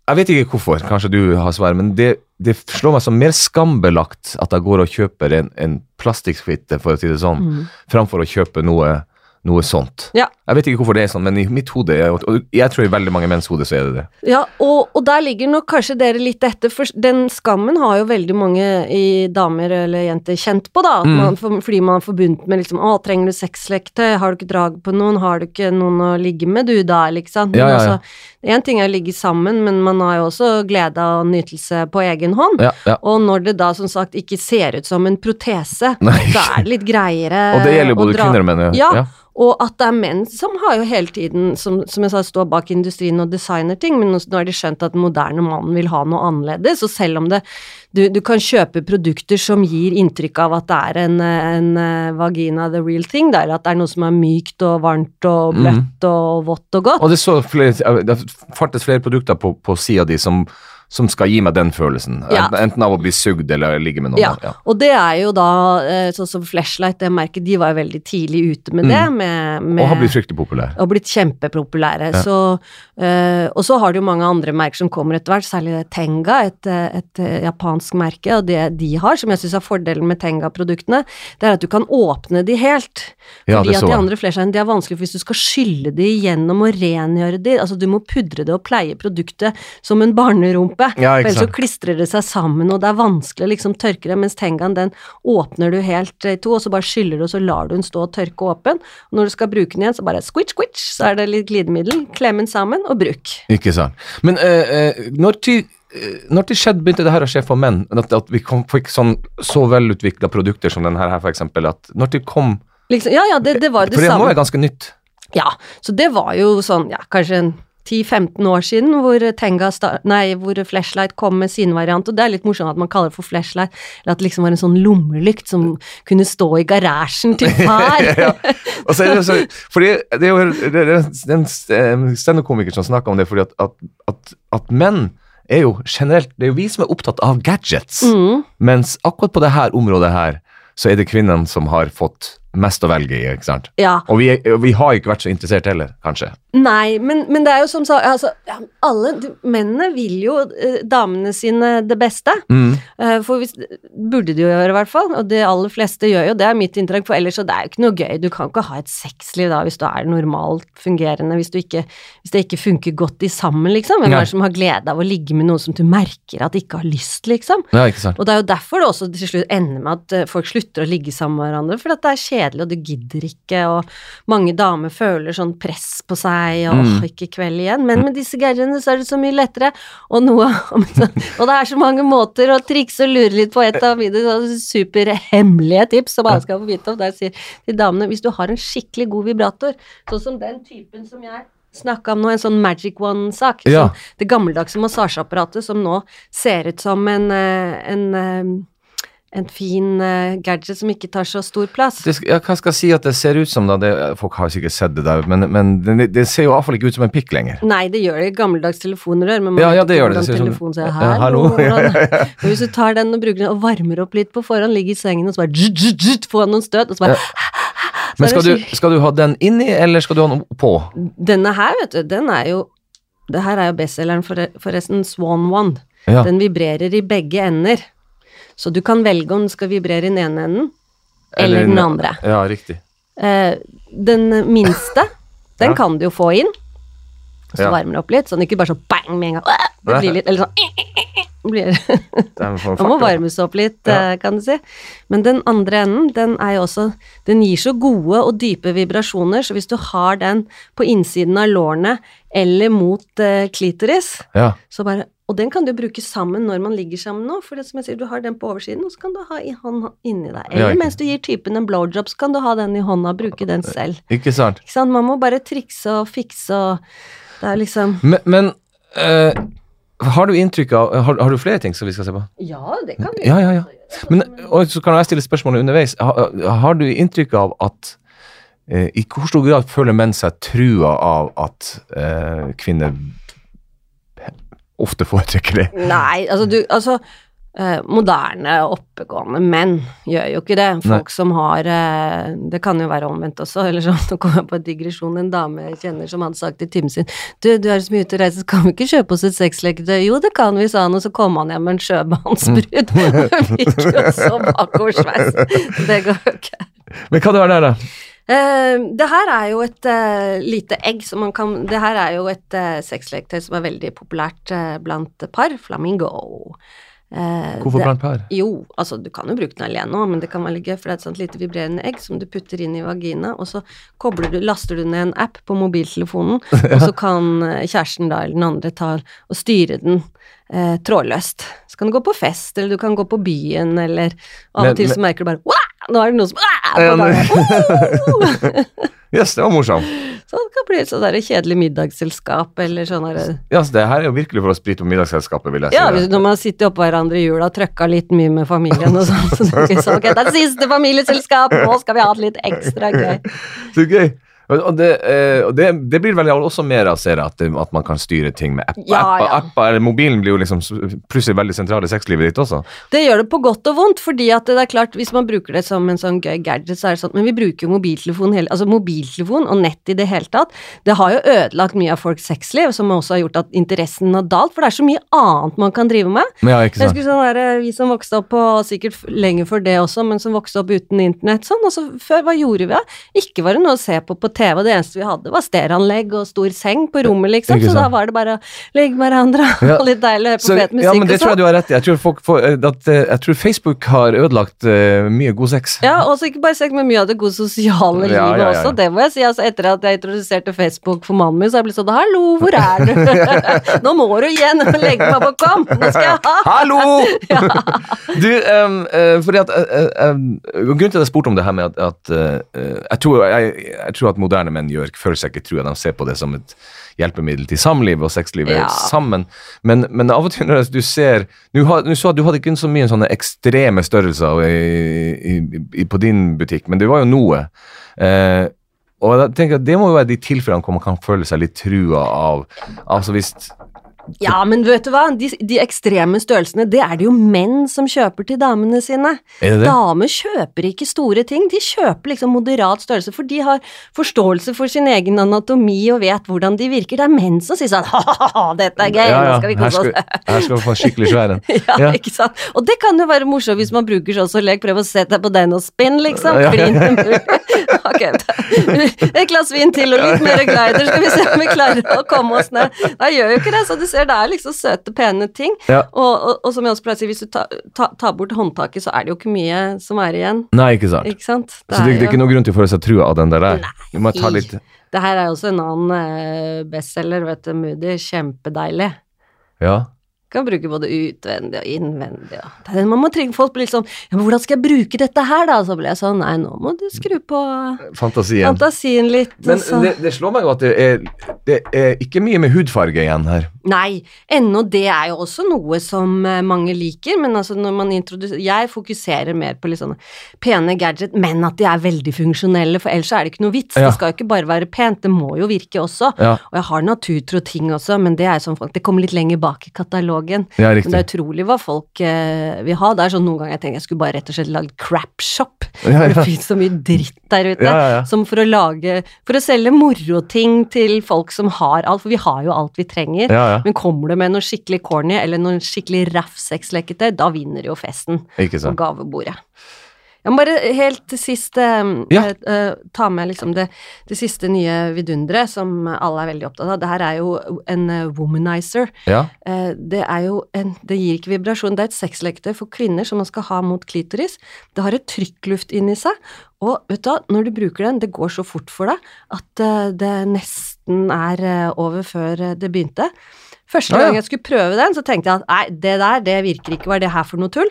Jeg vet ikke hvorfor, kanskje du har svar, men det, det slår meg som mer skambelagt at jeg går og kjøper en, en plastikkfitte, for å si det sånn, Mm. framfor å kjøpe noe, noe sånt. Ja. Jeg vet ikke hvorfor det er sånn, men i mitt hode, og jeg tror i veldig mange menns hode, så er det det. Ja, og, og der ligger nok kanskje dere litt etter, for den skammen har jo veldig mange i damer eller jenter kjent på, da. Mm. man, fordi man er forbundet med liksom Å, trenger du sexleketøy? Har du ikke drag på noen? Har du ikke noen å ligge med, du da, liksom? Ja, Ja, ja, ja. altså, en ting er å ligge sammen, men man har jo også glede av nytelse på egen hånd. Ja, ja. Og når det da som sagt ikke ser ut som en protese, Nei. da er det litt greiere Og det gjelder jo både kvinner og menn. Ja, ja. Og at det er menn som har jo hele tiden, som, som jeg sa, står bak industrien og designer ting, men nå nå har de skjønt at den moderne mannen vil ha noe annerledes, og selv om det du, du kan kjøpe produkter som gir inntrykk av at det er en, en eh, vagina the real thing, da, eller at det er noe som er mykt og varmt og bløtt og vått og godt. Og det, så flere, det fartes flere produkter på, på sida di som, som skal gi meg den følelsen. Ja. Enten av å bli sugd eller ligge med noen. Ja, Ja. og det er jo da eh, sånn som Flashlight, det merket, de var jo veldig tidlig ute med det, med, med Mm. Og har blitt fryktelig populære. og blitt kjempepopulære. Så, øh, og så har du jo mange andre merker som kommer etter hvert, særlig Tenga, et, eh, et japansk merke. Og det de har, som jeg syns er fordelen med Tenga-produktene, det er at du kan åpne de helt. Fordi at de andre flashlightene de er vanskelig hvis du skal skylle de igjennom og rengjøre de. Altså du må pudre det og pleie produktet som en barnerumpe. Ja, ikke for ellers så klistrer det seg sammen, og det er vanskelig å liksom tørke det. Mens Tengaen den åpner du helt i to, og så bare skyller du, og så lar du den stå og tørke åpen. Og når du skal bruke den igjen, så bare squitch, squitch, så er det litt glidemiddel. Klem den sammen og bruk. Ikke sant. Men eh, eh, når eh, når det skjedde begynte det her å skje for menn? At, at vi kom, fikk sånn så velutvikla produkter som denne her, for eksempel. At når det kom Liksom, ja, ja, det, det var det For det må samme. være ganske nytt. Ja, så det var jo sånn, ja, kanskje en 10-15 år siden hvor Tenga nei, hvor Flashlight kom med sin variant, og det er litt morsomt at man kaller det for Flashlight, eller at det liksom var en sånn lommelykt som kunne stå i garasjen til far. ja. Og så er det så, fordi det er jo det er en standup-komiker som snakker om det, fordi at, at, at, at menn er jo generelt Det er jo vi som er opptatt av gadgets, Mm. mens akkurat på det her området her, så er det kvinnene som har fått mest å velge i, ikke sant? Ja, Og vi, vi har ikke vært så interessert heller, kanskje. Nei, men, men det er jo som sa altså, ja, Alle mennene vil jo eh, damene sine det beste. Mm. Eh, for hvis, burde de jo gjøre, i hvert fall. Og de aller fleste gjør jo det, er mitt inntrykk. For ellers så det er jo ikke noe gøy. Du kan ikke ha et sexliv da hvis du er normalt fungerende, hvis, du ikke, hvis det ikke funker godt i sammen, liksom. Hvem er det som har glede av å ligge med noen som du merker at ikke har lyst, liksom? Ja. Og det er jo derfor det også til slutt ender med at eh, folk slutter å ligge sammen med hverandre, for at det er kjedelig, og du gidder ikke, og mange damer føler sånn press på seg, og Mm. ikke kveld igjen. Men med disse gadgetene så er det så mye lettere, og noe Og det er så mange måter å trikse og lure litt på. Et av mine superhemmelige tips som alle skal få vite om, der sier til damene hvis du har en skikkelig god vibrator, sånn som den typen som jeg snakka om nå, en sånn Magic One-sak. Ja. sånn Det gammeldagse massasjeapparatet som nå ser ut som en, eh, en, eh, en fin eh, gadget som ikke tar så stor plass. Det, ja, hva skal jeg si at det ser ut som, da? Det, folk har sikkert sett det der, men, men det, det ser jo iallfall ikke ut som en pikk lenger. Nei, det gjør det gammeldags telefoner, men man Ja, ja, det gjør det. Det ser sånn- som Ja, hallo. hvordan- hvis du tar den og bruker den og varmer opp litt på forhånd, ligger i sengen og så bare dj, dj, dj, får noen støt, og så bare ja. Men skal du, skal du ha den inni, eller skal du ha den på? Denne her, vet du, den er jo Det her er jo bestselgeren for, forresten, Swan One. Den vibrerer i begge ender. Så du kan velge om den skal vibrere i den ene enden eller, den andre. Ja, riktig. Eh, den minste, den Ja. kan du jo få inn. Så Ja. varmer det opp litt, sånn ikke bare så bang med en gang. Det blir litt Eller sånn blir, Den må varmes opp litt, Ja. eh, kan du si. Men den andre enden, den er jo også Den gir så gode og dype vibrasjoner, så hvis du har den på innsiden av lårene eller mot eh, klitoris, Ja. så bare Og den kan du bruke sammen når man ligger sammen nå, for det som jeg sier, du har den på oversiden, og så kan du ha i hånd inni deg. Eller mens du gir typen en blowjob, så kan du ha den i hånda og bruke den selv. Ikke sant? Ikke sant? Man må bare trikse og fikse og Det er liksom Men, men eh, har du inntrykk av har, har du flere ting som vi skal se på? Ja, det kan vi Ja, ja, ja. Men, og så kan jeg stille spørsmålet underveis. Har, har du inntrykk av at eh, I hvor stor grad føler menn seg trua av at eh, kvinner ofte foretrekker det? Nei, altså du Altså eh, moderne, oppegående menn gjør jo ikke det. Folk som har eh, Det kan jo være omvendt også, eller sånn, nå kommer jeg på en digresjon. En dame jeg kjenner som hadde sagt til timen sin Du, du er så mye ute og reiser, kan vi ikke kjøpe oss et sexleketøy? Jo, det kan vi, sa han, og så kom han hjem med en sjømannsbrud. Fikk jo så bakoversveis. Det går jo ikke. Men hva det var der, da? Eh, det her er jo et uh, lite egg som man kan Det her er jo et uh, sexleketøy som er veldig populært uh, blant par. Flamingo. Hvorfor det- blant par? Jo, altså du kan jo bruke den alene òg, men det kan være gøy, for det er et sånt lite vibrerende egg som du putter inn i vagina, og så du, laster du ned en app på mobiltelefonen, og så kan kjæresten da, eller den andre, ta og styre den eh, trådløst. Så kan du gå på fest, eller du kan gå på byen, eller av Men- og til så merker du bare Wah! Nå er det noen som Jøss. Yes, det var morsomt. Så det kan bli et sånt kjedelig middagsselskap, eller sånn der Ja, så det her er jo virkelig for å sprite på middagsselskapet, vil jeg si. Ja, når man sitter oppå hverandre i jula og trøkka litt mye med familien og sånn, så sånn, ok, det er siste familieselskap, nå skal vi ha det litt ekstra gøy. Så gøy. Og og det, eh, og det, det blir vel også mer av, ser jeg, at, at man kan styre ting med apper. Ja, app, ja. app eller mobilen blir jo liksom plutselig veldig sentral i sexlivet ditt også. Det gjør det på godt og vondt, fordi at det er klart, hvis man bruker det som en sånn gøy gadget, så er det sånn, men vi bruker jo mobiltelefon hele, altså mobiltelefon og nett i det hele tatt, det har jo ødelagt mye av folks sexliv, som også har gjort at interessen har dalt, for det er så mye annet man kan drive med. Ja, ikke Jeg sant? husker sånn der, Vi som vokste opp på, sikkert lenge før det også, men som vokste opp uten internett sånn, og så før, hva gjorde vi da? Ikke var det noe å se på på TV, det eneste vi hadde var stereoanlegg og stor seng på rommet, liksom, så da var det bare å ligge med hverandre Ja. og litt deilig å høre på fet musikk ja, men det tror jeg du har rett i. Jeg tror, folk får, eh, at, eh, jeg tror Facebook har ødelagt uh, mye god sex. Ja, og så ikke bare sex, men mye av det gode sosiale livet ja, ja, ja. også. Det må jeg si. altså Etter at jeg introduserte Facebook for mannen min, så har jeg blitt sånn Hallo, hvor er du? Nå må du igjen legge meg på kom! Nå skal jeg ha Hallo! Du, um, uh, fordi at uh, Grunnen til at jeg spurte om det her med at, at jeg, tror, jeg, jeg tror at moderne menn gjør, føler seg ikke trua. De ser på det som et hjelpemiddel til samliv og sexlivet Ja. sammen. Men, men av og til når du ser sa at du hadde ikke så mye sånne ekstreme størrelser i, i, i, på din butikk, men det var jo noe. Eh, og jeg tenker at Det må jo være de tilfellene hvor man kan føle seg litt trua av Altså hvis Ja, men vet du hva? De, de ekstreme størrelsene, det er det jo menn som kjøper til damene sine. Er det det? Damer kjøper ikke store ting, de kjøper liksom moderat størrelse, for de har forståelse for sin egen anatomi og vet hvordan de virker. Det er menn som sier sånn ha-ha-ha, dette er gøy, Ja, nå skal vi kose oss. her skal vi få skikkelig svær en. Ja, Ja. ikke sant? Og det kan jo være morsomt hvis man bruker sånn som lek, prøv å sette deg på den og spinn, liksom. Ja, ja, ja. Klin umulig. Ok, et glass vin til og litt mer glider, skal vi se om vi klarer å komme oss ned. Nei, gjør jo ikke det, så du ser det er liksom søte, pene ting. Ja. Og, og, og som jeg også pleier å si, hvis du tar ta, ta bort håndtaket, så er det jo ikke mye som er igjen. Nei, ikke sant. Ikke sant? Så det, det er ikke noen grunn til å føle seg trua av den der. der. Du må ta litt Det her er jo også en annen eh, bestselger, vet du, Moody. Kjempedeilig. Ja. Kan bruke både utvendig og innvendig. Og. Man må trenge folk blir litt sånn Ja, men hvordan skal jeg bruke dette her, da? Så ble jeg sånn Nei, nå må du skru på Fantasien. fantasien litt. Men altså. det, det slår meg jo at det er, det er ikke mye med hudfarge igjen her. Nei, ennå det er jo også noe som eh, mange liker, men altså når man introduserer Jeg fokuserer mer på litt sånne pene gadget, men at de er veldig funksjonelle, for ellers er det ikke noe vits. Ja. Det skal jo ikke bare være pent, det må jo virke også. Ja, Og jeg har naturtro ting også, men det er sånn Det kommer litt lenger bak i katalogen. Ja Men det er utrolig hva folk eh, vil ha. Det er sånn noen ganger jeg tenker jeg skulle bare rett og slett lagd crap shop. Ja, ja. det finnes så mye dritt der ute. Som for å lage For å selge moroting til folk som har alt, for vi har jo alt vi trenger. Men kommer du med noe skikkelig corny eller noe skikkelig raff sexleketøy, da vinner jo festen på gavebordet. Jeg må bare helt til sist eh, Ja. eh, ta med liksom det, det siste nye vidunderet som alle er veldig opptatt av. Det her er jo en eh, womanizer. Ja. Eh, det er jo en Det gir ikke vibrasjon, det er et sexleketøy for kvinner som man skal ha mot klitoris. Det har et trykkluft inni seg, og vet du hva, når du bruker den, det går så fort for deg at eh, det nesten er over før det begynte. Første gang jeg skulle prøve den, så tenkte jeg at nei, det der, det virker ikke, hva er det her for noe tull?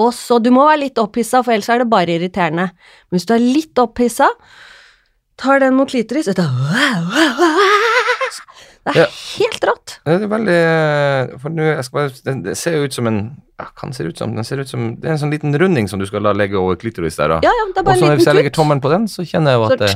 Og så, du må være litt opphissa, for ellers er det bare irriterende. Men hvis du er litt opphissa, tar den mot klitoris, Det er Ja. helt rått. Det er veldig For nå jeg skal bare, det, ser jo ut som en ja, kan se ut som? Den ser ut som Det er en sånn liten runding som du skal la legge over klitoris der, da. Ja, ja, det er Og bare så en hvis jeg legger tommelen på den, så kjenner jeg jo Så at det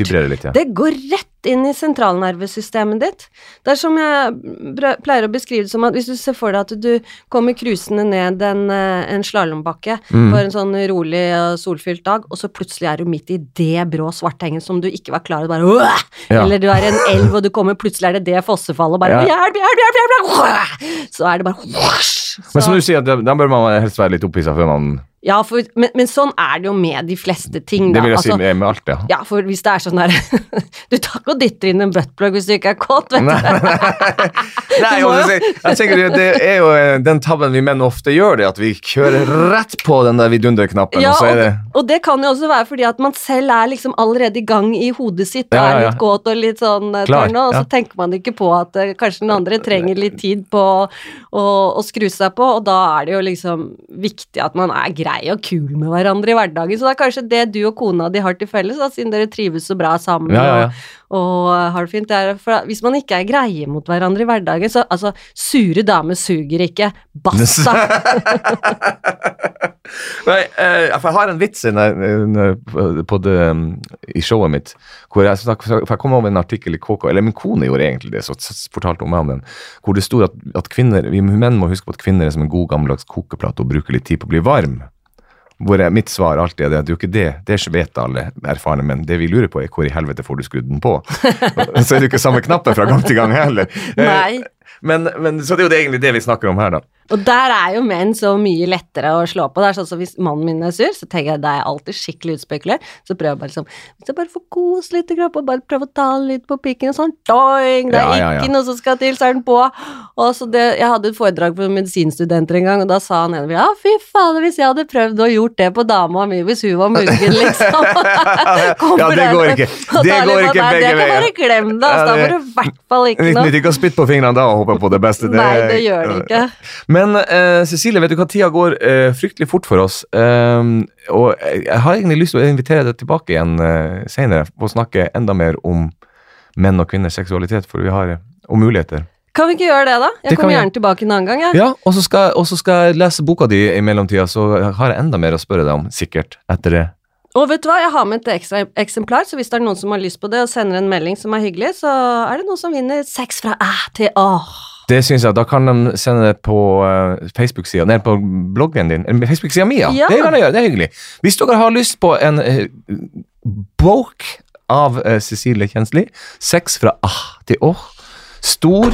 vibrerer litt, ja. Det går rett inn i sentralnervesystemet ditt. Det er som jeg pleier å beskrive det som at hvis du ser for deg at du kommer cruisende ned en, eh, en slalåmbakke Mm. på en sånn rolig og solfylt dag, og så plutselig er du midt i det brå svartengen som du ikke var klar over, bare «Åh!» Ja. Eller du er i en elv, og du kommer, plutselig er det det fossefallet, og bare Ja. hjelp, hjelp, hjelp, hjelp, hjelp! Så er det bare så. Men som du sier, da bør man helst være litt opphissa før man Ja, for, men, men sånn er det jo med de fleste ting, Det vil jeg si Altså, med, med alt, ja. Ja, for hvis det er sånn der Du tar ikke og dytter inn en buttplug hvis du ikke er kåt, vet du. Nei, jo- jeg tenker det- er jo eh, den tabben vi menn ofte gjør, det at vi kjører rett på den der vidunderknappen, Ja, og så det og, det kan jo også være fordi at man selv er liksom allerede i gang i hodet sitt og Ja, ja, er litt kåt og litt sånn eh, Klar, tørne, og så tenker man ikke på at uh, kanskje den andre trenger litt tid på å, å, å skru seg på, og da er det jo liksom viktig at man er grei og kul med hverandre i hverdagen. Så det er kanskje det du og kona di har til felles, da, siden dere trives så bra sammen Ja, ja, ja. Og, og har det fint. Det er, for hvis man ikke er greie mot hverandre i hverdagen, så altså Sure damer suger ikke. Basta! Nei, eh, for jeg har en vits på det, um, i showet mitt. Hvor jeg, for jeg kom over en artikkel i KK, eller min kone gjorde egentlig det, så fortalte hun meg om den. Hvor det sto at, at kvinner, vi menn må huske på at kvinner er som en god gammeldags kokeplate og bruker litt tid på å bli varm. Hvor jeg, mitt svar alltid er det at det er ikke det, det ikke vet alle erfarne menn. Det vi lurer på er hvor i helvete får du skrudd den på? så er det jo ikke samme knappen fra gang til gang heller. Eh, Nei. Men, men, så det er jo det, egentlig det vi snakker om her, da. Og der er jo menn så mye lettere å slå på. Det er sånn som Hvis mannen min er sur, så tenker jeg det er jeg alltid skikkelig utspekulert. Så prøver jeg bare liksom Hvis jeg bare får kose litt, i kroppen, bare prøve å ta litt på pikken og sånn, doing, det er Ja, ja, ja. ikke noe som skal til, så er den på. Og så det, Jeg hadde et foredrag for medisinstudenter en gang, og da sa han ene ja, fy fader, hvis jeg hadde prøvd å gjort det på dama mi hvis hun var muggen, liksom. Ja, det går ikke. Det går ikke begge veier. Det kan bare glemme det, altså, da får du i hvert fall ikke Det noe. nytter ikke å spytte på fingrene da og håpe på det beste. Nei, det gjør det ikke. Men eh, Cecilie, vet du hva tida går eh, fryktelig fort for oss. Um, og jeg har egentlig lyst til å invitere deg tilbake igjen uh, senere og snakke enda mer om menn og kvinners seksualitet, for vi har og muligheter. Kan vi ikke gjøre det, da? Jeg det kommer gjerne tilbake en annen gang, jeg. Ja, og så skal, skal jeg lese boka di i mellomtida, så har jeg enda mer å spørre deg om, sikkert, etter det. Og vet du hva, jeg har med et ekstra eksemplar, så hvis det er noen som har lyst på det og sender en melding som er hyggelig, så er det noen som vinner sex fra æ til å. Det synes jeg, Da kan de sende det på uh, Facebook-sida, ned på bloggen din. Facebook-sida mi, ja. Ja. Det kan jeg gjøre, det er hyggelig. Hvis dere har lyst på en uh, bok av uh, Cecilie Kjensli, 'Sex fra ah til åh, stor,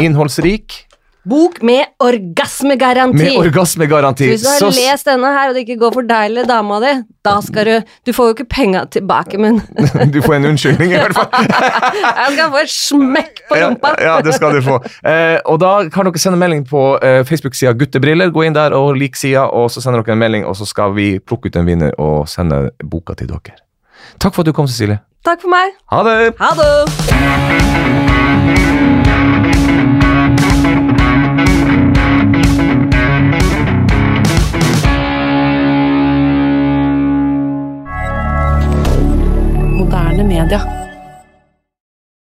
innholdsrik, Bok med orgasmegaranti. med orgasmegaranti. Hvis du har Så- lest denne her, og det ikke går for eller dama di, da skal du Du får jo ikke penga tilbake, men du får en unnskyldning, i hvert fall. jeg skal få et smekk på rumpa. Ja, ja, det skal du få. Eh, og da kan dere sende melding på eh, Facebook-sida Guttebriller. Gå inn der og lik sida, og så sender dere en melding, og så skal vi plukke ut en vinner og sende boka til dere. Takk for at du kom, Cecilie. Takk for meg. Ha det! Ha det. Moderne media.